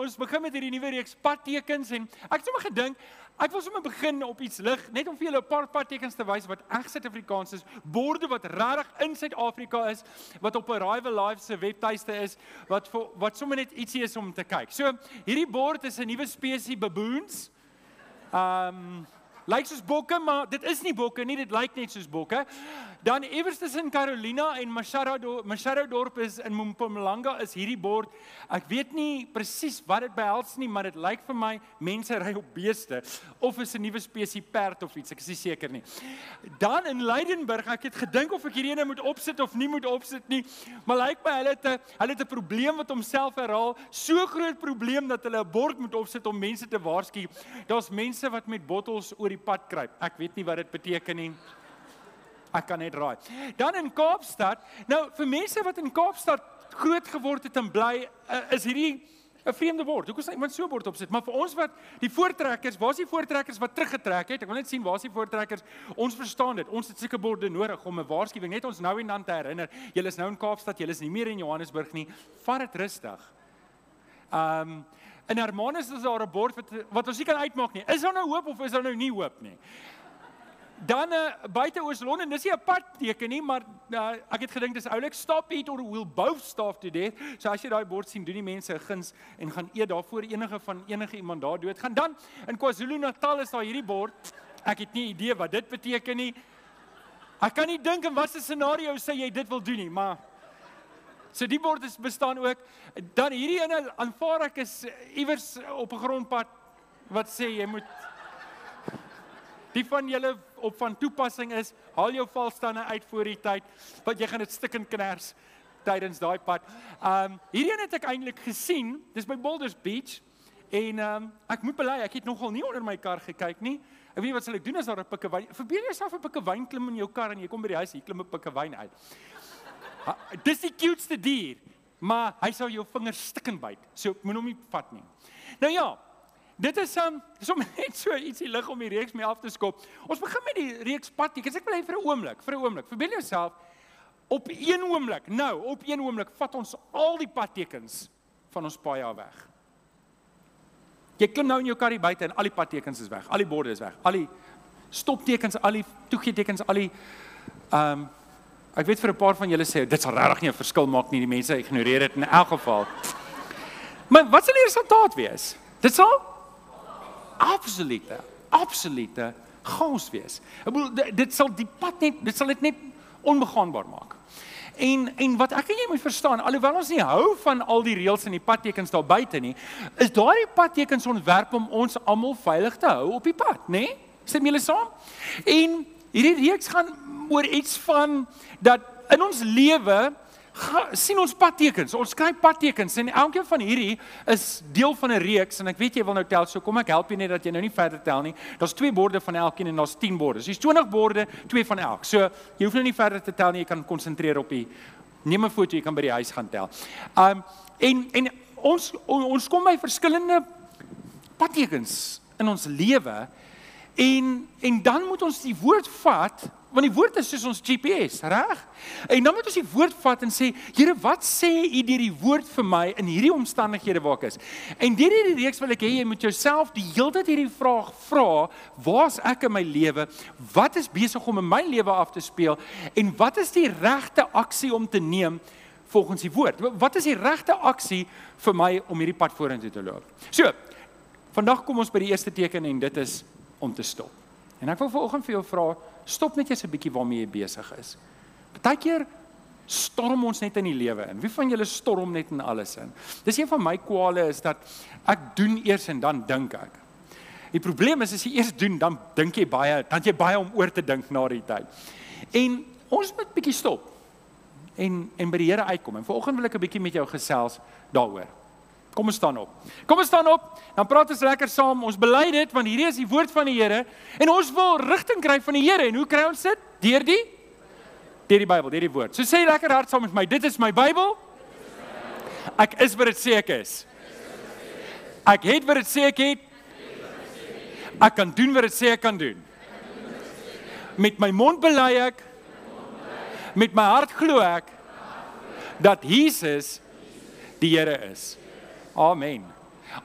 ons begin met hierdie nuwe reeks padtekens en ek het sommer gedink ek wil sommer begin op iets lig net om vir julle 'n paar padtekens te wys wat reg Suid-Afrikaans is, borde wat regtig in Suid-Afrika is, wat op Arrival Live se webtuiste is, wat vir, wat sommer net ietsie is om te kyk. So, hierdie bord is 'n nuwe spesies baboons. Ehm um, lyk soos bokke, maar dit is nie bokke nie, dit lyk net soos bokke. Dan iewers tussen Carolina en Mashara Mashara dorp is in Mpumalanga is hierdie bord. Ek weet nie presies wat dit behels nie, maar dit lyk vir my mense ry op beeste of is 'n nuwe spesies perd of iets, ek is nie seker nie. Dan in Leidenburg, ek het gedink of ek hierdie ene moet opsit of nie moet opsit nie, maar lyk my hulle het 'n hulle het 'n probleem wat homself herhaal, so groot probleem dat hulle 'n bord moet opsit om mense te waarsku. Daar's mense wat met bottels oor die pad kruip. Ek weet nie wat dit beteken nie. Ek kan net raai. Dan in Kaapstad, nou vir mense wat in Kaapstad groot geword het en bly, uh, is hierdie 'n vreemde woord. Hoekom sê iemand so 'n bord opsit? Maar vir ons wat die voortrekkers, waar is die voortrekkers wat teruggetrek het? Ek wil net sien waar is die voortrekkers? Ons verstaan dit. Ons het sulke borde nodig om 'n waarskuwing net ons nou en dan te herinner. Julle is nou in Kaapstad, julle is nie meer in Johannesburg nie. Vat dit rustig. Um in Hermanus is daar 'n bord wat wat ons nie kan uitmaak nie. Is daar nou hoop of is daar nou nie hoop nie? Dan uh, buite Oos-London, dis nie 'n padteken nie, maar uh, ek het gedink dis oulik stop eat or will both starve to death. So as jy daai bord sien, doen die mense 'n guns en gaan eet daarvoor enige van enige iemand daar dood gaan. Dan in KwaZulu-Natal is daar hierdie bord. Ek het nie idee wat dit beteken nie. Ek kan nie dink in watter scenario sê jy dit wil doen nie, maar So die bord is bestaan ook. Dan hierdie ene aanvaar ek is iewers op 'n grondpad wat sê jy moet Die van julle op van toepassing is, haal jou valstande uit voor die tyd, want jy gaan dit stikken kners tydens daai pad. Um hierdie een het ek eintlik gesien, dis by Boulders Beach en um ek moet bely, ek het nogal nie onder my kar gekyk nie. Ek weet wat sal ek doen as daar 'n pikke wyn. Verbeel jouself 'n pikke wyn klim in jou kar en jy kom by die huis, hier klim 'n pikke wyn uit. Dis die cutest dier, maar hy sal jou vingers stikken byt. So moenie hom nie vat nie. Nou ja, Dit is um sommer net so ietsie lig om die reeks mee af te skop. Ons begin met die reeks padtekens. Ek wil hê vir 'n oomblik, vir 'n oomblik. Verbeel jouself op een oomblik. Nou, op een oomblik vat ons al die padtekens van ons paai af weg. Jy klim nou in jou karry buite en al die padtekens is weg. Al die borde is weg. Al die stoptekens, al die toegetekens, al die um ek weet vir 'n paar van julle sê dit sal regtig nie 'n verskil maak nie. Die mense ignoreer dit in elk geval. Maar wat sal die resultaat wees? Dit sal absolute absolute chaos wees. Ek bedoel dit, dit sal die pad net dit sal dit net onbegaanbaar maak. En en wat ek en jy moet verstaan, alhoewel ons nie hou van al die reëls en die padtekens daar buite nie, is daardie padtekens ontwerp om ons almal veilig te hou op die pad, nê? Nee? Stem julle saam? En hierdie reeks gaan oor iets van dat in ons lewe sien ons padtekens. Ons skryf padtekens en elkeen van hierdie is deel van 'n reeks en ek weet jy wil nou tel, so kom ek help jou net dat jy nou nie verder tel nie. Daar's twee borde van elkeen en daar's 10 borde. So dis 20 borde, twee van elk. So jy hoef nou nie verder te tel nie, jy kan konsentreer op die neem 'n foto, jy kan by die huis gaan tel. Um en en ons ons kom by verskillende padtekens in ons lewe en en dan moet ons die woord vat want die woord is soos ons GPS, reg? En dan moet ons die woord vat en sê, Here, wat sê U deur die woord vir my in hierdie omstandighede waar ek is? En deur hierdie reeks wil ek hê jy moet jouself die hele tyd hierdie vraag vra, waar's ek in my lewe? Wat is besig om in my lewe af te speel? En wat is die regte aksie om te neem? volgens die woord. Wat is die regte aksie vir my om hierdie pad vorentoe te loop? So, vandag kom ons by die eerste teken en dit is om te stop. En ek wil vanoggend vir jou vra, stop net eers 'n bietjie waarmee jy besig is. Partykeer storm ons net in die lewe in. Wie van julle storm net in alles in? Dis een van my kwale is dat ek doen eers en dan dink ek. Die probleem is as jy eers doen, dan dink jy baie, dan jy baie om oor te dink na die tyd. En ons moet bietjie stop en en by die Here uitkom. En vanoggend wil ek 'n bietjie met jou gesels daaroor. Kom ons staan op. Kom ons staan op. Dan praat ons lekker saam. Ons bely dit want hierdie is die woord van die Here en ons wil rigting kry van die Here. En hoe kry ons dit? Deur die deur die Bybel, deur die woord. So sê lekker hard saam met my. Dit is my Bybel. Ek is wat dit sê ek is. Ek het wat dit sê ek het. Ek kan doen wat dit sê ek kan doen. Met my mond bely ek. Met my hart glo ek dat Jesus die Here is. Amen.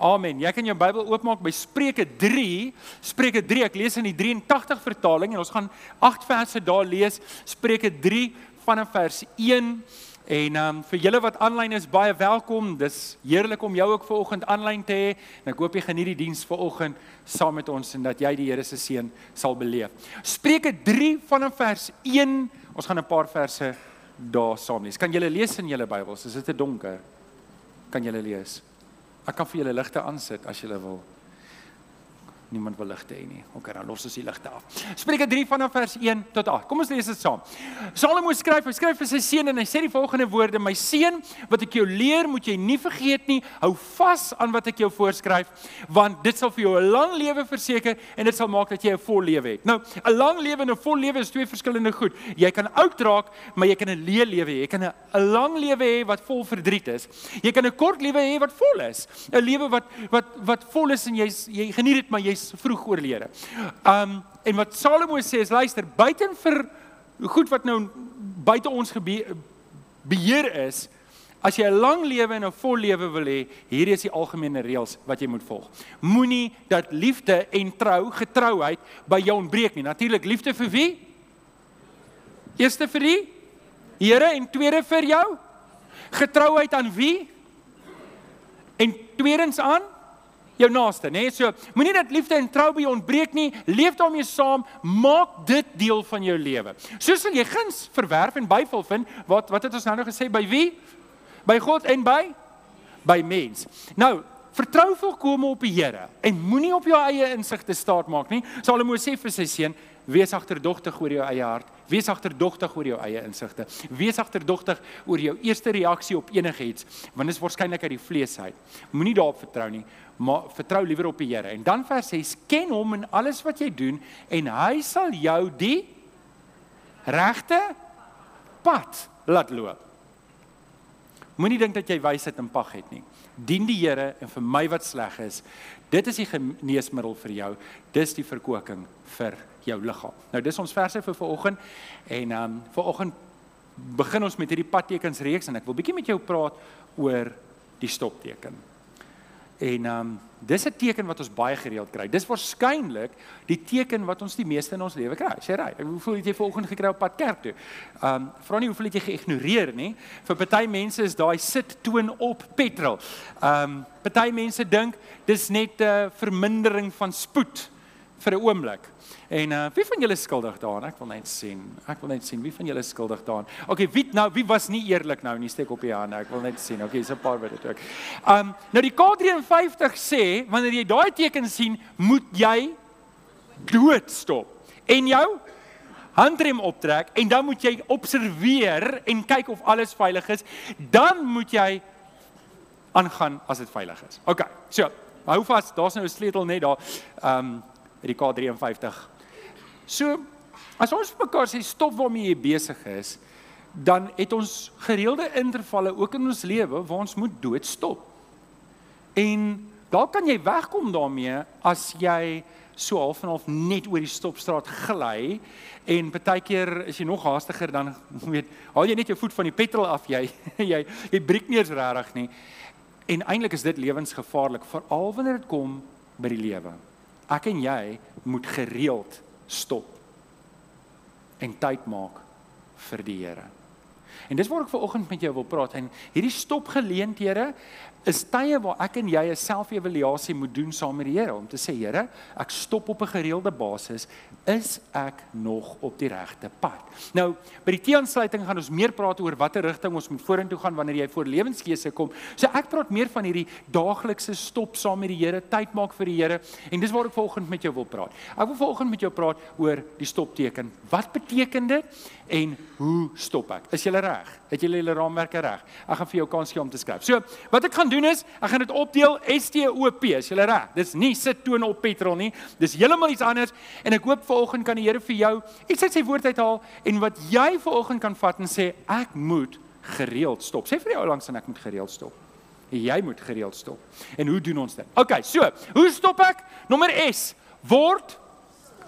Amen. Jy kan jou Bybel oopmaak by Spreuke 3. Spreuke 3. Ek lees in die 83 vertaling en ons gaan 8 verse daar lees. Spreuke 3 vanaf vers 1. En um, vir julle wat aanlyn is, baie welkom. Dis heerlik om jou ook vanoggend aanlyn te hê. En ek hoop jy geniet die diens vanoggend saam met ons en dat jy die Here se seën sal beleef. Spreuke 3 vanaf vers 1. Ons gaan 'n paar verse daar saam lees. Kan julle lees in julle Bybels? Is dit te donker? Kan julle lees? Ek kan vir julle ligte aansit as julle wil. Niemand wil ligte hê nie. OK, dan los ons die ligte af. Spreuke 3 vanaf vers 1 tot 8. Kom ons lees dit saam. Salomo skryf, hy skryf vir sy seun en hy sê die volgende woorde: My seun, wat ek jou leer, moet jy nie vergeet nie. Hou vas aan wat ek jou voorskryf, want dit sal vir jou 'n lang lewe verseker en dit sal maak dat jy 'n vol lewe het. Nou, 'n lang lewe en 'n vol lewe is twee verskillende goed. Jy kan oud raak, maar jy kan 'n leë lewe hê. Jy kan 'n lang lewe hê wat vol verdriet is. Jy kan 'n kort lewe hê wat vol is. 'n Lewe wat wat wat vol is en jy jy geniet dit, maar jy is vroeg oorlede. Um en wat Salomo sê is luister, buiten vir goed wat nou buite ons beheer is, as jy 'n lang lewe en 'n vol lewe wil hê, hierdie is die algemene reëls wat jy moet volg. Moenie dat liefde en trou, getrouheid by jou ontbreek nie. Natuurlik liefde vir wie? Eerste vir die Here en tweede vir jou. Getrouheid aan wie? En tweedens aan jou naaste, né? Nee? So moenie dat liefde en trou by jou ontbreek nie. Leef daarmee saam, maak dit deel van jou lewe. Soos sal jy guns verwerf en byval vind. Wat wat het ons nou nog gesê by wie? By God en by by mens. Nou, vertrou volkome op die Here en moenie op jou eie insigte staat maak nie. Salomo sê vir sy seun, wees agterdogtig oor jou eie hart. Wees agterdogtig oor jou eie insigte. Wees agterdogtig oor jou eerste reaksie op enigiets, want dit is waarskynlik uit die vlees uit. Moenie daarop vertrou nie, maar vertrou liewer op die Here. En dan vers 6: Ken hom in alles wat jy doen en hy sal jou die regte pad laat loop. Moenie dink dat jy wysheid in pag het nie. Dien die Here en vir my wat sleg is, dit is die geneesmiddel vir jou. Dis die verkoking vir jou liggaam. Nou dis ons verse vir vanoggend en ehm um, vanoggend begin ons met hierdie padtekens reeks en ek wil bietjie met jou praat oor die stopteken. En ehm um, dis 'n teken wat ons baie gereeld kry. Dis waarskynlik die teken wat ons die meeste in ons lewe kry. Sê ry, hoeveel het jy vanoggend gekry op pad kerk toe? Ehm um, vra nie hoeveel het jy geïgnoreer nie. Vir party mense is daai sit toon op petrol. Ehm um, party mense dink dis net 'n uh, vermindering van spoed vir 'n oomblik. En uh wie van julle skuldig daaraan? Ek wil net sien. Ek wil net sien wie van julle skuldig daaraan. Okay, wie nou wie was nie eerlik nou nie? Steek op die hande. Ek wil net sien. Okay, so 'n paar wat dit ook. Um nou die K53 sê wanneer jy daai teken sien, moet jy dood stop. En jou handrem optrek en dan moet jy observeer en kyk of alles veilig is. Dan moet jy aangaan as dit veilig is. Okay. So, hou vas. Daar's nou 'n sleutel net daar. Um die K53. So as ons mekaar sê stop waarmee jy besig is, dan het ons gereelde intervalle ook in ons lewe waar ons moet dood stop. En dalk kan jy wegkom daarmee as jy so half en half net oor die stopstraat gly en partykeer is jy nog haastiger dan weet haal jy net jou voet van die petrol af jy jy jy breek nie eens regtig nie. En eintlik is dit lewensgevaarlik veral wanneer dit kom by die lewe ek en jy moet gereeld stop en tyd maak vir die Here. En dis waar ek ver oggend met jou wil praat en hierdie stopgeleenthede is tye waar ek en jy 'n selfevaluasie moet doen saam met die Here om te sê Here, ek stop op 'n gereelde basis, is ek nog op die regte pad? Nou, by die teensluiting gaan ons meer praat oor watter rigting ons moet vorentoe gaan wanneer jy voor lewenskeuse kom. So ek praat meer van hierdie daaglikse stop saam met die Here, tyd maak vir die Here en dis waar ek vanoggend met jou wil praat. Ek wil vanoggend met jou praat oor die stopteken. Wat beteken dit en hoe stop ek? Is jy reg? Het jy julle raamwerke reg? Ek gaan vir jou kans gee om te skryf. So, wat ek gaan doen is, ek gaan dit opdeel STOP, is jy reg? Dis nie sit toon op petrol nie. Dis heeltemal iets anders en ek hoop vanoggend kan die Here vir jou iets uit sy woord uithaal en wat jy vanoggend kan vat en sê ek moet gereeld stop. Sê vir jou langs en ek moet gereeld stop. Jy moet gereeld stop. En hoe doen ons dit? OK, so, hoe stop ek? Nommer S, word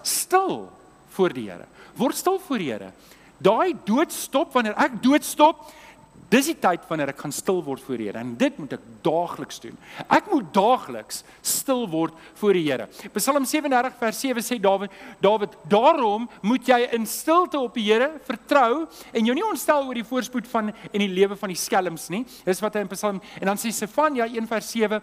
stil voor die Here. Word stil voor die Here. Daai doodstop wanneer ek doodstop, Dis die tyd wanneer ek gaan stil word voor die Here en dit moet ek daagliks doen. Ek moet daagliks stil word voor die Here. Psalm 37 vers 7 sê Dawid, Dawid, daarom moet jy in stilte op die Here vertrou en jou nie ontstel oor die voorspoed van en die lewe van die skelms nie. Dis wat hy in Psalm en dan sê Sefanja 1 vers 7,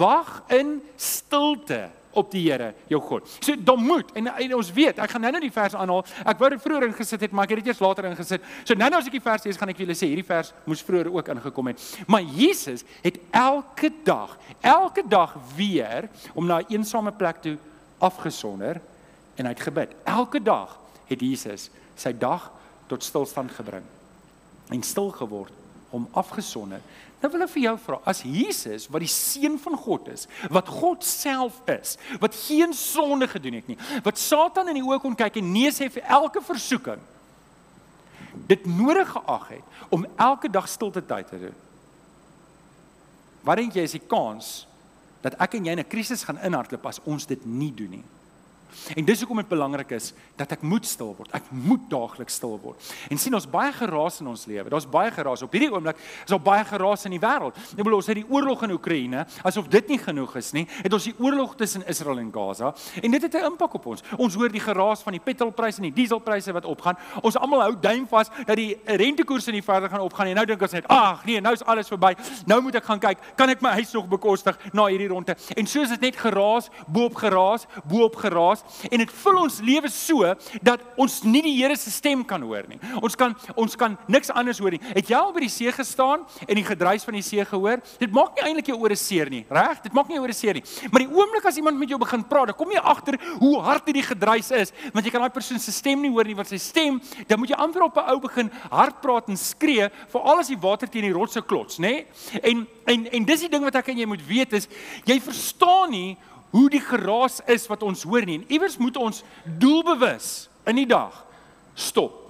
wag in stilte op die Here jou God. So dan moet en, en ons weet, ek gaan nou-nou die vers aanhaal. Ek wou dit vroeër ingesit het, maar ek het dit eers later ingesit. So nou-nou as ek die vers lees, gaan ek vir julle sê hierdie vers moes vroeër ook ingekom het. Maar Jesus het elke dag, elke dag weer om na 'n eensame plek toe afgesonder en hy het gebid. Elke dag het Jesus sy dag tot stilstand gebring en stil geword om afgesonder Nou wil ek vir jou vra, as Jesus wat die seun van God is, wat God self is, wat geen sonde gedoen het nie, wat Satan in die oë kon kyk en nee sê vir elke versoeking, dit nodig geag het om elke dag stilte tyd te doen. Wat dink jy is die kans dat ek en jy in 'n krisis gaan inhardloop as ons dit nie doen nie? En dis hoekom dit belangrik is dat ek moet stil word. Ek moet daagliks stil word. En sien ons baie geraas in ons lewe. Daar's baie geraas op hierdie oomblik. Is daar baie geraas in die wêreld. Ek bedoel ons het die oorlog in Oekraïne, asof dit nie genoeg is nie. Het ons die oorlog tussen Israel en Gaza en dit het 'n impak op ons. Ons hoor die geraas van die petrolpryse en die dieselpryse wat opgaan. Ons almal hou duim vas dat die rentekoerse nie verder gaan opgaan nie. Nou dink ons net, "Ag, nee, nou is alles verby. Nou moet ek gaan kyk, kan ek my huis nog bekostig na hierdie ronde?" En so is dit net geraas, bo-op geraas, bo-op geraas en dit vul ons lewe so dat ons nie die Here se stem kan hoor nie. Ons kan ons kan niks anders hoor nie. Het jy al by die see gestaan en die gedruis van die see gehoor? Dit maak nie eintlik jou ore seer nie, reg? Dit maak nie jou ore seer nie. Maar die oomblik as iemand met jou begin praat, dan kom jy agter hoe hard hierdie gedruis is, want jy kan daai persoon se stem nie hoor nie, want sy stem, dan moet jy amper op 'n ou begin hard praat en skree vir al as die water teen die rotse klots, nê? En en en dis die ding wat ek en jy moet weet is jy verstaan nie hoe die geraas is wat ons hoor nie. En iewers moet ons doelbewus in die dag stop.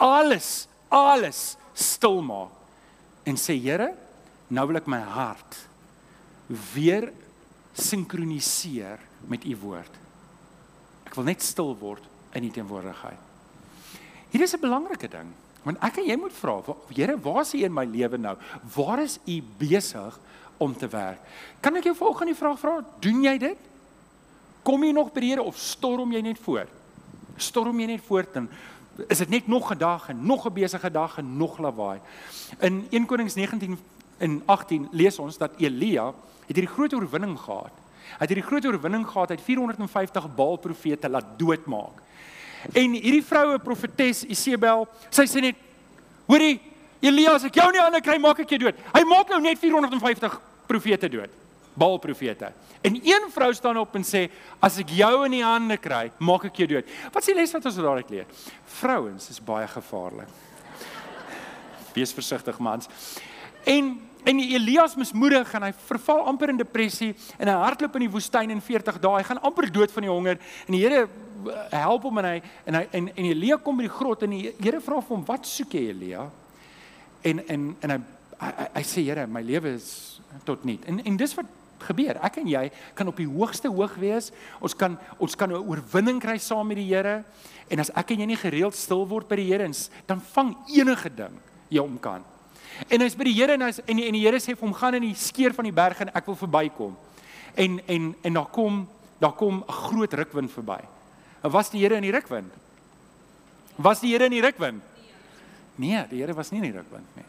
Alles, alles stil maak en sê Here, nou wil ek my hart weer sinkroniseer met u woord. Ek wil net stil word in u teenwoordigheid. Hier is 'n belangrike ding, want ek en jy moet vra, Here, waar is u in my lewe nou? Waar is u besig om te werk. Kan ek jou volgende vraag vra? Doen jy dit? Kom jy nog by die Here of storm jy net voort? Storm jy net voort en is dit net nog 'n dag en nog 'n besige dag en nog lawaai? In 1 Konings 19 en 18 lees ons dat Elia het hierdie groot oorwinning gehad. Hy het hierdie groot oorwinning gehad uit 450 Baal profete laat doodmaak. En hierdie vroue profetes Isebel, sy sê net: "Hoorie, Elia, as ek jou nie aan kry, maak ek jou dood." Hy maak nou net 450 profete dood. Baal profete. En een vrou staan op en sê as ek jou in die hande kry, maak ek jou dood. Wat is die les wat ons daaruit leer? Vrouens is baie gevaarlik. Wees versigtig mans. En en Elias mismoedig en hy verval amper in depressie en hy hardloop in die woestyn in 40 dae. Hy gaan amper dood van die honger en die Here eh, help hom en hy en hy en, en Elia kom by die grot en die Here vra vir hom, "Wat soek jy, Elia?" En en en hy hy, hy sê Here, my lewe is tot niet. En en dis wat gebeur. Ek en jy kan op die hoogste hoog wees. Ons kan ons kan 'n oorwinning kry saam met die Here. En as ek en jy nie gereeld stil word by die Here, dan vang enige ding jou om kan. En hy's by die Here en hy's en die, en die Here sê vir hom gaan in die skeer van die berg en ek wil verbykom. En en en daar kom daar kom 'n groot rukwind verby. En was die Here in die rukwind? Was die Here in die rukwind? Nee, die Here was nie in die rukwind nie.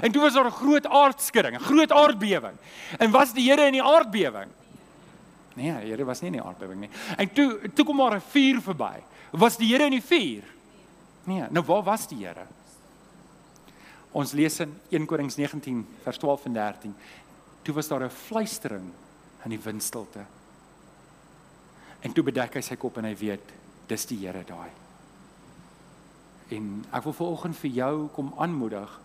En toe was daar 'n groot aardskudding, 'n groot aardbewing. En was die Here in die aardbewing? Nee, die Here was nie in die aardbewing nie. En toe toe kom maar 'n vuur verby. Was die Here in die vuur? Nee, nou waar was die Here? Ons lees in 1 Konings 19 vers 12 en 13. Toe was daar 'n fluistering in die windstilte. En toe bedek hy sy kop en hy weet dis die Here daai. En ek wil vanoggend vir jou kom aanmoedig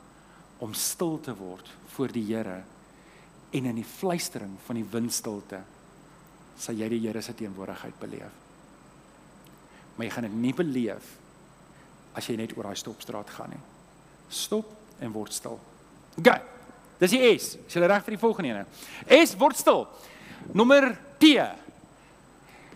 om stil te word voor die Here en in die fluistering van die windstilte sal jy die Here se teenwoordigheid beleef. Maar jy gaan dit nie beleef as jy net oor daai stopstraat gaan nie. Stop en word stil. OK. Dis die S. Is jy reg vir die volgende ene? S word stil. Nommer T.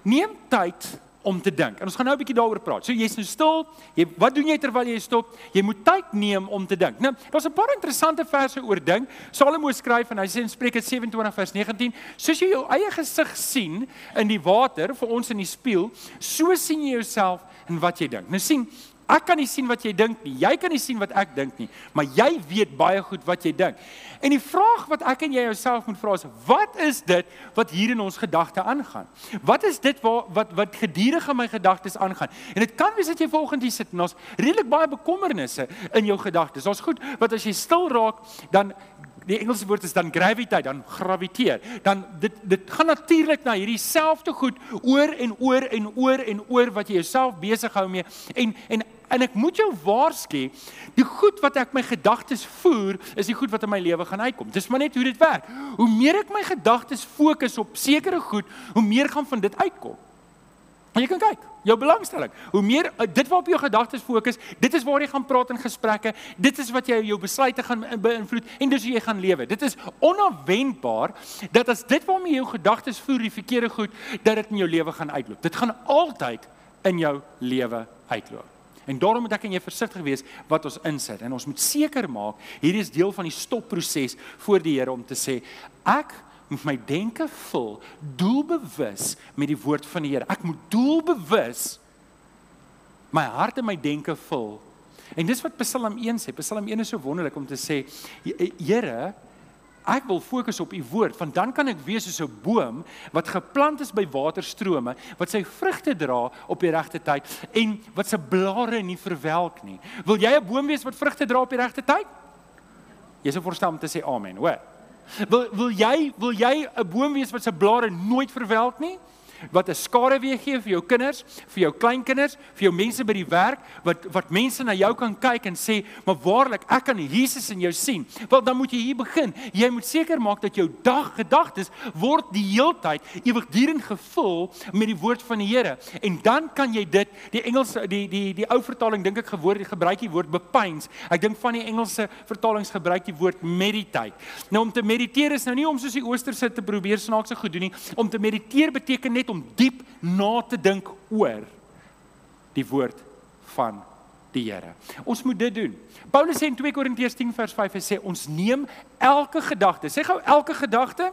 Neem tyd om te dink. En ons gaan nou 'n bietjie daaroor praat. So jy's nou stil. Jy wat doen jy terwyl jy stop? Jy moet tyd neem om te dink. Nou, daar's 'n paar interessante verse oor dink. Salomo skryf en hy sê in Spreuke 27 vers 19, soos jy jou eie gesig sien in die water vir ons in die spieël, so sien jy jouself in wat jy dink. Nou sien, Ek kan nie sien wat jy dink nie. Jy kan nie sien wat ek dink nie, maar jy weet baie goed wat jy dink. En die vraag wat ek en jy jouself moet vra is: Wat is dit wat hier in ons gedagte aangaan? Wat is dit wat wat wat gedurig in my gedagtes aangaan? En dit kan wees dat jy volgens hier sit en ons redelik baie bekommernisse in jou gedagtes. Ons goed, wat as jy stil raak, dan die Engelse woord is dan gravity, dan graviteer. Dan dit dit gaan natuurlik na hierdie selfde goed oor en oor en oor en oor wat jy jouself besig hou mee en en en ek moet jou waarsku, die goed wat ek my gedagtes voer, is die goed wat in my lewe gaan uitkom. Dis maar net hoe dit werk. Hoe meer ek my gedagtes fokus op sekere goed, hoe meer gaan van dit uitkom. En jy kan kyk, jou belangstelling. Hoe meer uh, dit waarop jou gedagtes fokus, dit is waar jy gaan praat in gesprekke, dit is wat jy jou besluite gaan beïnvloed en dis hoe jy gaan lewe. Dit is onverwendbaar dat as dit waarmee jou gedagtes voer die verkeerde goed, dat dit in jou lewe gaan uitloop. Dit gaan altyd in jou lewe uitloop. En daarom moet ek en jy versigtig wees wat ons insit en ons moet seker maak hierdie is deel van die stopproses voor die Here om te sê ek moet my denke vul doelbewus met die woord van die Here. Ek moet doelbewus my hart en my denke vul. En dis wat Psalm 1 sê. Psalm 1 is so wonderlik om te sê, Here, ek wil fokus op u woord, want dan kan ek wees soos 'n boom wat geplant is by waterstrome, wat sy vrugte dra op die regte tyd en wat se blare nie verwelk nie. Wil jy 'n boom wees wat vrugte dra op die regte tyd? Jy sou voorstel om te sê amen, hoor. Wil wil jy wil jy 'n boom wees wat se blare nooit verwelk nie? Wat 'n skare weer gee vir jou kinders, vir jou kleinkinders, vir jou mense by die werk wat wat mense na jou kan kyk en sê, "Maar waarlik, ek kan Jesus in jou sien." Wel, dan moet jy hier begin. Jy moet seker maak dat jou dag gedagtes word die heeltyd ewigdurend gevul met die woord van die Here. En dan kan jy dit, die Engelse die die die ou vertaling dink ek gewoord gebruik die woord bepeins. Ek dink van die Engelse vertalings gebruik die woord meditate. Nou om te mediteer is nou nie om soos die oosterse te probeer snaakse goed doen nie. Om te mediteer beteken net om diep na te dink oor die woord van die Here. Ons moet dit doen. Paulus sê in 2 Korintiërs 10 vers 5 hy sê ons neem elke gedagte. Sê gou elke gedagte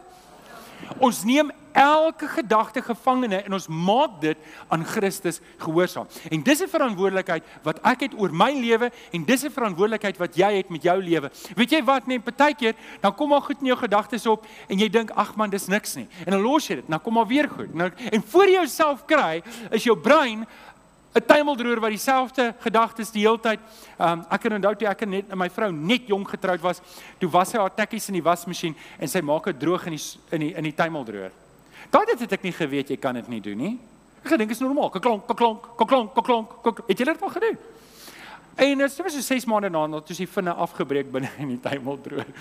Ons neem elke gedagte gevangene en ons maak dit aan Christus gehoorsaam. En dis 'n verantwoordelikheid wat ek het oor my lewe en dis 'n verantwoordelikheid wat jy het met jou lewe. Weet jy wat net partykeer dan kom maar goed in jou gedagtes op en jy dink ag man dis niks nie. En dan los jy dit. Dan kom maar weer goed. Nou en voor jy jouself kry is jou brein 'n tuimeldroër wat dieselfde gedagtes die hele tyd. Um ek kan onthou toe ek net my vrou net jong getroud was, toe was sy haar tekkies in die wasmasjien en sy maak dit droog in die in die in die tuimeldroër. Daai dit het ek nie geweet jy kan dit nie doen nie. Ek gedink is normaal. Kaklonk, kaklonk, kaklonk, kaklonk. kaklonk. Het jy dit al gedoen? En dit was so 6 maande na dat toe sy vinne afgebreek binne in die tuimeldroër.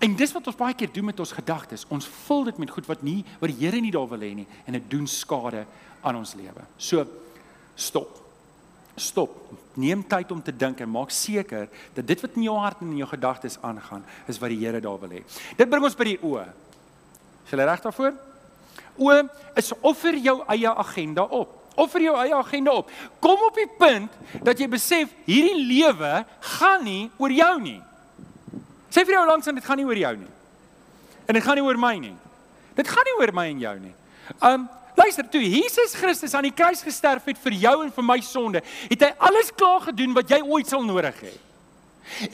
En dis wat ons baie keer doen met ons gedagtes. Ons vul dit met goed wat nie wat die Here nie daar wil hê nie en dit doen skade aan ons lewe. So stop. Stop. Neem tyd om te dink en maak seker dat dit wat in jou hart en in jou gedagtes aangaan, is wat die Here daar wil hê. Dit bring ons by die oë. Is jy reg daarvoor? Oë is offer jou eie agenda op. Offer jou eie agenda op. Kom op die punt dat jy besef hierdie lewe gaan nie oor jou nie. Sê vir jou langs en dit gaan nie oor jou nie. En dit gaan nie oor my nie. Dit gaan nie oor my en jou nie. Um Luister, toe Jesus Christus aan die kruis gesterf het vir jou en vir my sonde, het hy alles klaar gedoen wat jy ooit sal nodig hê.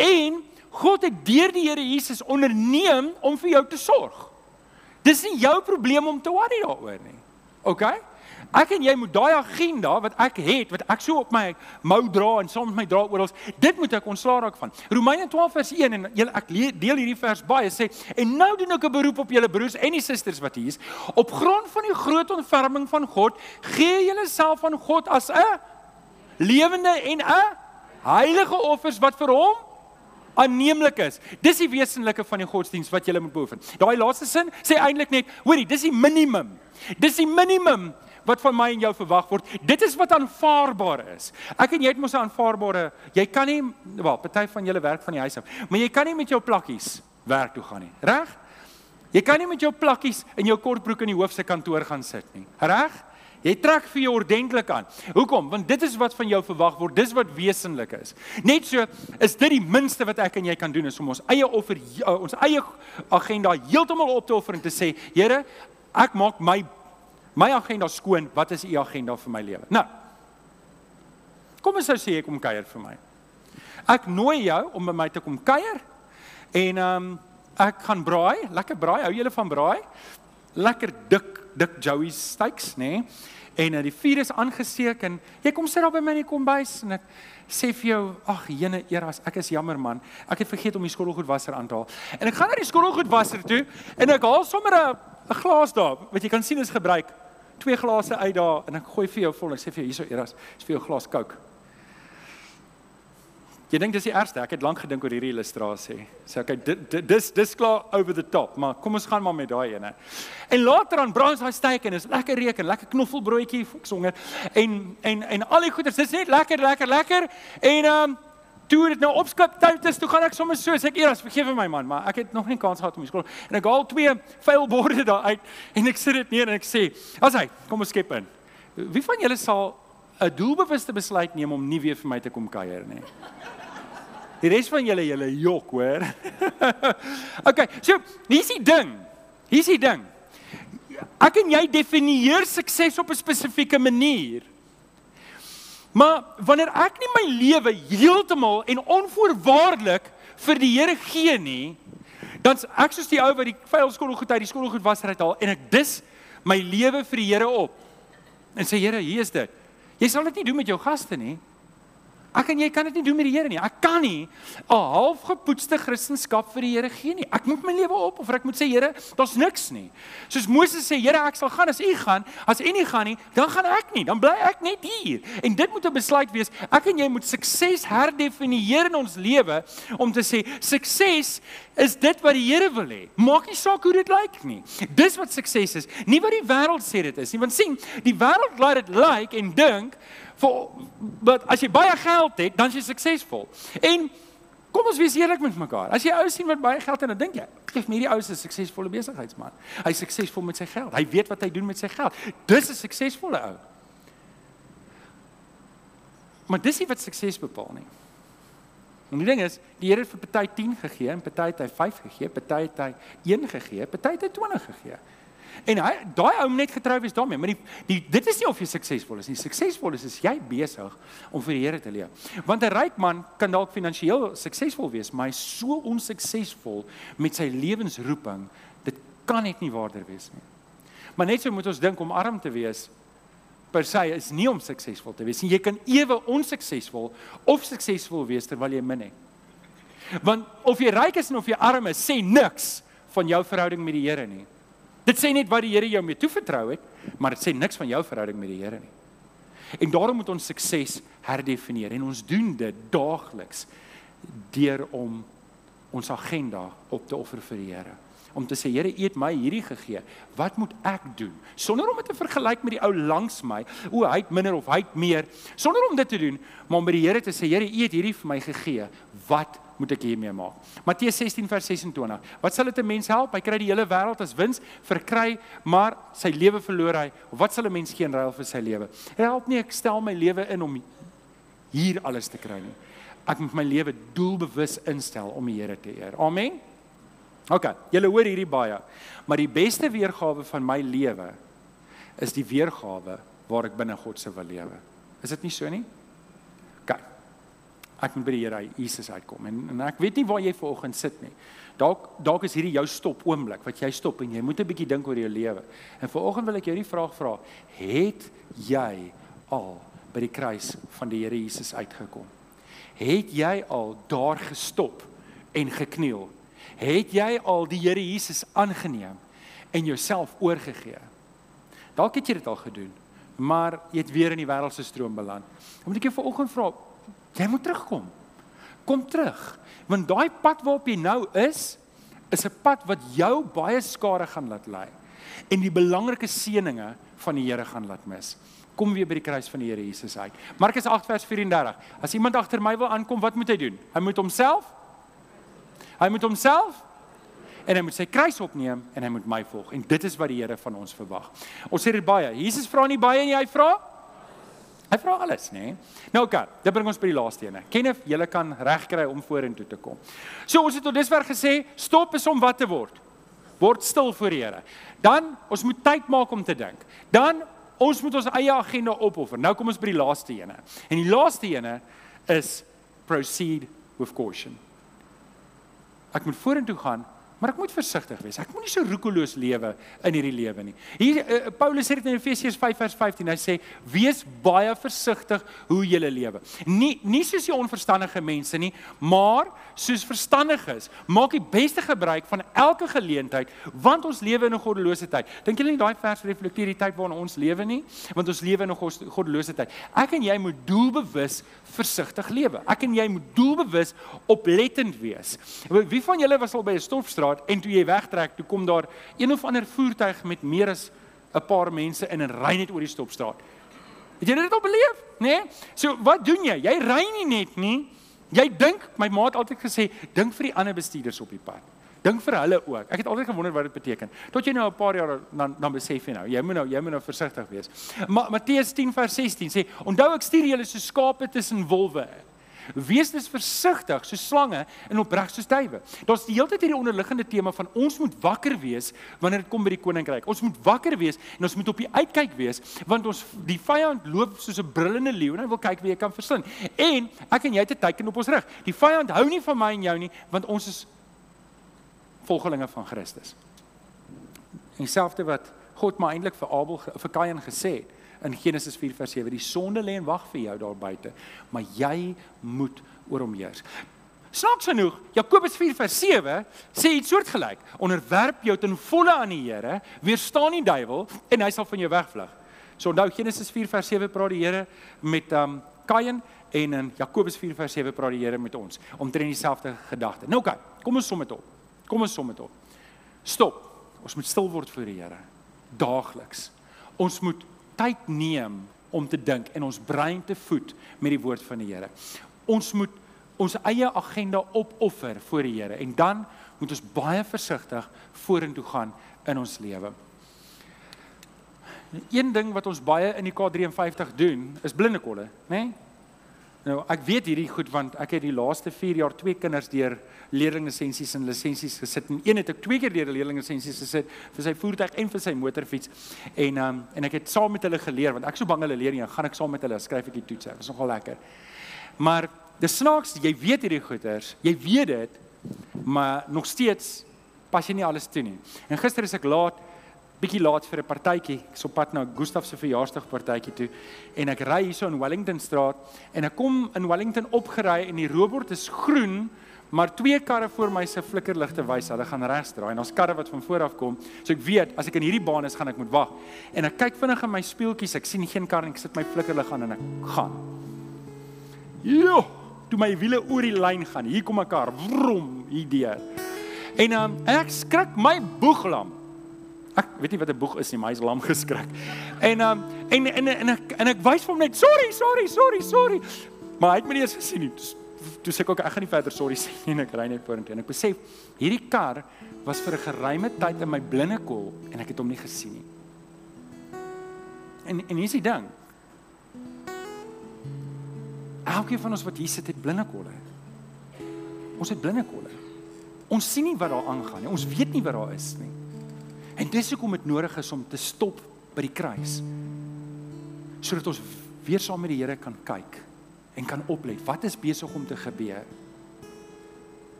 En God het deur die Here Jesus onderneem om vir jou te sorg. Dis nie jou probleem om te worry daaroor nie. OK? Ek en jy moet daai agenda wat ek het, wat ek so op my mou dra en saam met my dra oral, dit moet ek ontslaa raak van. Romeine 12 vers 1 en julle ek deel hierdie vers baie sê en nou doen ek 'n beroep op julle broers en die susters wat hier is. Op grond van die groot ontferming van God, gee julle self aan God as 'n lewende en 'n heilige offers wat vir hom aanneemlik is. Dis die wesenlike van die godsdiens wat jy moet beoefen. Daai laaste sin sê eintlik net, hoorie, dis die minimum. Dis die minimum wat van my en jou verwag word. Dit is wat aanvaarbaar is. Ek en jy het mos 'n aanvaarbare. Jy kan nie wel, party van julle werk van die huis af, maar jy kan nie met jou plakkies werk toe gaan nie. Reg? Jy kan nie met jou plakkies in jou kortbroek in die hoof se kantoor gaan sit nie. Reg? Jy trek vir jou ordentlik aan. Hoekom? Want dit is wat van jou verwag word. Dis wat wesenlik is. Net so is dit die minste wat ek en jy kan doen is om ons eie offer uh, ons eie agenda heeltemal op te offer en te sê, Here, ek maak my my agenda skoon. Wat is u agenda vir my lewe? Nou. Kom ons sou sê jy kom kuier vir my. Ek nooi jou om by my te kom kuier en ehm um, ek gaan braai, lekker braai. Hou julle van braai? Lekker dik dik Joey steaks, nê? Nee? En uh, die vuur is aangesteek en jy kom sit daar by my in die kombuis en ek sê vir jou, ag jene eras, ek is jammer man. Ek het vergeet om die skottelgoedwasser aan te haal. En ek gaan na die skottelgoedwasser toe en ek haal sommer 'n glas daar. Wat jy kan sien is gebruik. Twee glase uit daar en ek gooi vir jou vol. Ek sê vir jou hierso eras, is vir jou glas Coke. Jy dink dis die ergste. Ek het lank gedink oor hierdie illustrasie. Sê okay, dis dis klaar over the top, maar kom ons gaan maar met daai ene. En later aan braai ons daai steak en is lekker reuk en lekker knoffelbroodjie, ek songer. En en en al die goeders, dis net lekker, lekker, lekker. En ehm um, toe dit nou opskip tyd is, toe gaan ek sommer so, sê ek eers vergewe my man, maar ek het nog nie kans gehad om die skool. En ek haal twee vuil borde daar uit en ek sit dit neer en ek sê, "As hy, kom ons skep in." Wie van julle sal 'n doelbewuste besluit neem om nie weer vir my te kom kuier nie? Die res van julle julle jok, hoor. okay, so hier's die ding. Hier's die ding. Ek en jy definieer sukses op 'n spesifieke manier. Maar wanneer ek nie my lewe heeltemal en onvoorwaardelik vir die Here gee nie, dan's ek soos die ou wat die vuil skottelgoed uit die skottelgoed wasser uithaal en ek dis my lewe vir die Here op. En sê Here, hier is dit. Jy sal dit nie doen met jou gaste nie. Ek en jy kan dit nie doen met die Here nie. Ek kan nie 'n halfgepoetste Christendom vir die Here gee nie. Ek moet my lewe op of ek moet sê Here, daar's niks nie. Soos Moses sê, Here, ek sal gaan as U gaan. As U nie gaan nie, dan gaan ek nie. Dan bly ek net hier. En dit moet 'n besluit wees. Ek en jy moet sukses herdefinieer in ons lewe om te sê sukses is dit wat die Here wil hê. Maak nie saak hoe dit lyk nie. Dis wat sukses is. Nie wat die wêreld sê dit is nie. Want sien, die wêreld laat dit lyk en dink vir wat as jy baie geld het, dan is jy suksesvol. En kom ons wees eerlik met mekaar. As jy ou sien wat baie geld het, dan dink jy, "Kyk, hierdie ou 'n suksesvolle besigheidsman. Hy's suksesvol met sy geld. Hy weet wat hy doen met sy geld. Dis 'n suksesvolle ou." Maar dis nie wat sukses bepaal nie. En die ding is, die Here het vir party 10 gegee en party het hy 5 gegee, party het hy 1 gegee, party het hy 20 gegee. En hy daai ou net getrou wees daarmee, maar die, die dit is nie of jy suksesvol is nie. Suksesvol is as jy besig om vir die Here te leef. Want 'n ryk man kan dalk finansiëel suksesvol wees, maar hy is so onsuksesvol met sy lewensroeping, dit kan net nie waarder wees nie. Maar net so moet ons dink om arm te wees per se is nie om suksesvol te wees nie. Jy kan ewe onsuksesvol of suksesvol wees terwyl jy min het. Want of jy ryk is en of jy arm is, sê niks van jou verhouding met die Here nie. Dit sê net wat die Here jou mee toevertrou het, maar dit sê niks van jou verhouding met die Here nie. En daarom moet ons sukses herdefinieer en ons doen dit daagliks deur om ons agenda op te offer vir die Here. Om te sê Here, U het my hierdie gegee. Wat moet ek doen? Sonder om dit te vergelyk met die ou langs my, o, hy het minder of hy het meer, sonder om dit te doen, maar om by die Here te sê, Here, U het hierdie vir my gegee. Wat moet ek hiermee maak. Matteus 16 vers 26. Wat sal dit 'n mens help? Hy kry die hele wêreld as wins, verkry maar sy lewe verloor hy. Wat sal 'n mens gee in ruil vir sy lewe? Help nie ek stel my lewe in om hier alles te kry nie. Ek moet my lewe doelbewus instel om die Here te eer. Amen. OK, julle hoor hierdie baie. Maar die beste weergawe van my lewe is die weergawe waar ek binne God se wil lewe. Is dit nie so nie? Ek moet by die Here Jesus uitkom en en ek weet nie waar jy vanoggend sit nie. Dalk dalk is hierdie jou stop oomblik wat jy stop en jy moet 'n bietjie dink oor jou lewe. En vanoggend wil ek jou die vraag vra: Het jy al by die kruis van die Here Jesus uitgekom? Het jy al daar gestop en gekniel? Het jy al die Here Jesus aangeneem en jouself oorgegee? Dalk het jy dit al gedoen, maar jy het weer in die wêreldse stroom beland. Moet ek jou vanoggend vra, Jy moet terugkom. Kom terug. Want daai pad waarop jy nou is, is 'n pad wat jou baie skade gaan laat lê en die belangrike seëninge van die Here gaan laat mis. Kom weer by die kruis van die Here Jesus uit. Markus 8 vers 34. As iemand agter my wil aankom, wat moet hy doen? Hy moet homself Hy moet homself en hy moet sy kruis opneem en hy moet my volg. En dit is wat die Here van ons verwag. Ons sê dit baie. Jesus vra nie baie nie, hy vra Hy vra alles, nê? Nee? Nou oké, okay, dit bring ons by die laaste ene. Kenneth, jy kan regkry om vorentoe te kom. So ons het tot dusver gesê, stop is om wat te word. Word stil voor die Here. Dan ons moet tyd maak om te dink. Dan ons moet ons eie agenda opoffer. Nou kom ons by die laaste ene. En die laaste ene is proceed with caution. Ek moet vorentoe gaan Maar ek moet versigtig wees. Ek moenie so roekeloos lewe in hierdie lewe nie. Hier uh, Paulus sê dit in Efesiërs 5 vers 15. Hy sê: "Wees baie versigtig hoe jy lewe." Nie nie soos die onverstandige mense nie, maar soos verstandiges. Maak die beste gebruik van elke geleentheid, want ons lewe in 'n goddelose tyd. Dink julle nie daai vers reflekteer die tyd waarin ons lewe nie? Want ons lewe in 'n goddelose tyd. Ek en jy moet doelbewus versigtig lewe. Ek en jy moet doelbewus oplettend wees. Wie van julle was al by 'n stofstraat gehad en toe jy wegtrek, toe kom daar een of ander voertuig met meer as 'n paar mense in en ry net oor die stopstraat. Het jy dit al beleef? Né? Nee? So wat doen jy? Jy ry nie net nie. Jy dink, my ma het altyd gesê, dink vir die ander bestuurders op die pad. Dink vir hulle ook. Ek het altyd gewonder wat dit beteken. Tot jy nou 'n paar jaar dan dan besef jy nou, jy moet nou jy moet nou versigtig wees. Ma Matteus 10 vers 16 sê, onthou ek stuur julle so skape tussen wolwe. Wees dus versigtig so slange en opreg soos duwe. Daar's die hele tyd hierdie onderliggende tema van ons moet wakker wees wanneer dit kom by die koninkryk. Ons moet wakker wees en ons moet op die uitkyk wees want ons die vyand loop soos 'n brullende leeu en hy wil kyk wie hy kan verslind. En ek en jy het 'n teken op ons rug. Die vyand hou nie van my en jou nie want ons is volgelinge van Christus. Selfs wat God maar eintlik vir Abel vir Kain gesê het in Genesis 4 vers 7. Die sonde lê en wag vir jou daar buite, maar jy moet oor hom heers. Snaaks genoeg, Jakobus 4 vers 7 sê iets soortgelyk: Onderwerp jou ten volle aan die Here, weerstaan die duiwel en hy sal van jou wegvlug. So onthou Genesis 4 vers 7 praat die Here met um Kain en in Jakobus 4 vers 7 praat die Here met ons omtrent dieselfde gedagte. Nou oké, okay, kom ons som dit op. Kom ons som dit op. Stop. Ons moet stil word voor die Here daagliks. Ons moet tyd neem om te dink en ons brein te voed met die woord van die Here. Ons moet ons eie agenda opoffer voor die Here en dan moet ons baie versigtig vorentoe gaan in ons lewe. Een ding wat ons baie in die K53 doen, is blindekolle, né? Nee? Nou, ek weet hierdie goed want ek het die laaste 4 jaar twee kinders deur leerlinglisensies en lisensies gesit en een het ek twee keer deur leerlinglisensies gesit vir sy voertuig en vir sy motorfiets. En um, en ek het saam met hulle geleer want ek so bang hulle leer nie, gaan ek saam met hulle skryf ek die toets. Dit was nogal lekker. Maar dis snaaks, jy weet hierdie goeters, jy weet dit, maar nog steeds pas jy nie alles toe nie. En gister is ek laat bietjie laat vir 'n partytjie. Ek's op pad na Gustaf se verjaarsdagpartytjie toe en ek ry hierso in Wellington straat en ek kom in Wellington opgery en die robot is groen, maar twee karre voor my se flikkerligte wys hulle gaan regs draai en daar's karre wat van voor af kom. So ek weet as ek in hierdie baan is, gaan ek moet wag. En ek kyk vinnig in my spieeltjies, ek sien geen kar en ek sit my flikkerlig aan en ek gaan. Jo, toe my wiele oor die lyn gaan. Hier kom 'n kar, vrom, hier deur. En um, ek skrik my boeglam. Ek weet nie wat 'n boeg is nie, maar hy's lam geskrik. En um en en en ek en ek wys vir hom net sorry, sorry, sorry, sorry. Maar hy het my nie eens gesien nie. Toe sê ek ook ek gaan nie verder sorry sê nie en ek ry net vorentoe en ek besef hierdie kar was vir 'n geruime tyd in my blinde kol en ek het hom nie gesien nie. En en hier's die ding. Elkeen van ons wat hier sit het blinde kolle. Ons het blinde kolle. Ons sien nie wat daar aangaan nie. Ons weet nie wat daar is nie. En dis hoekom dit nodig is om te stop by die kruis. Sodat ons weer saam met die Here kan kyk en kan oplet wat is besig om te gebeur.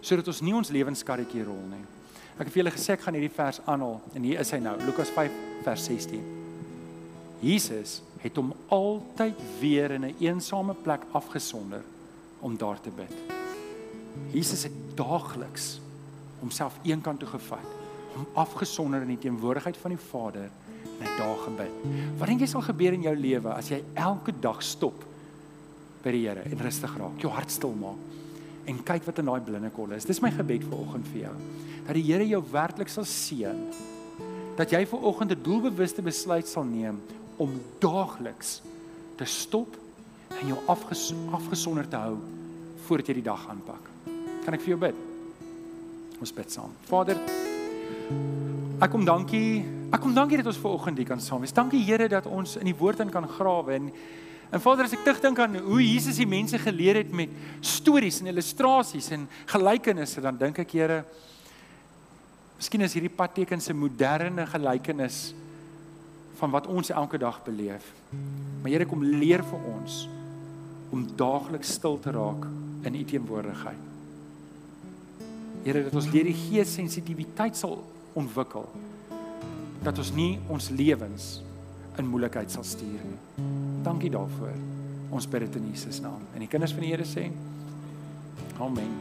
Sodat ons nie ons lewenskarretjie rol nie. Ek het vir julle gesê ek gaan hierdie vers aanhaal en hier is hy nou, Lukas 5 vers 16. Jesus het hom altyd weer in 'n eensame plek afgesonder om daar te bid. Jesus het daagliks homself eenkant toe gevat afgesonder in die teenwoordigheid van die Vader en hy daar gebid. Wat dink jy sal gebeur in jou lewe as jy elke dag stop by die Here en rustig raak, jou hart stil maak en kyk wat in daai blinde kolle is. Dis my gebed vir oggend vir jou. Dat die Here jou werklik sal seën. Dat jy vir oggend 'n doelbewuste besluit sal neem om daagliks te stop en jou afges afgesonder te hou voordat jy die dag aanpak. Kan ek vir jou bid? Ons bid saam. Vader, Ek kom dankie. Ek kom dankie dat ons ver oggend hier kan saam wees. Dankie Here dat ons in die woord kan grawe en En Vader, as ek terugdink aan hoe Jesus die mense geleer het met stories en illustrasies en gelykenisse, dan dink ek, Here, miskien is hierdie padtekens 'n moderne gelykenis van wat ons elke dag beleef. Maar Here, kom leer vir ons om daagliks stil te raak in U teenwoordigheid. Here, dat ons deur die Gees sensitiwiteit sal ontwikkel dat ons nie ons lewens in moeilikheid sal stuur nie. Dankie daarvoor. Ons bid dit in Jesus naam. En die kinders van die Here sê: Amen.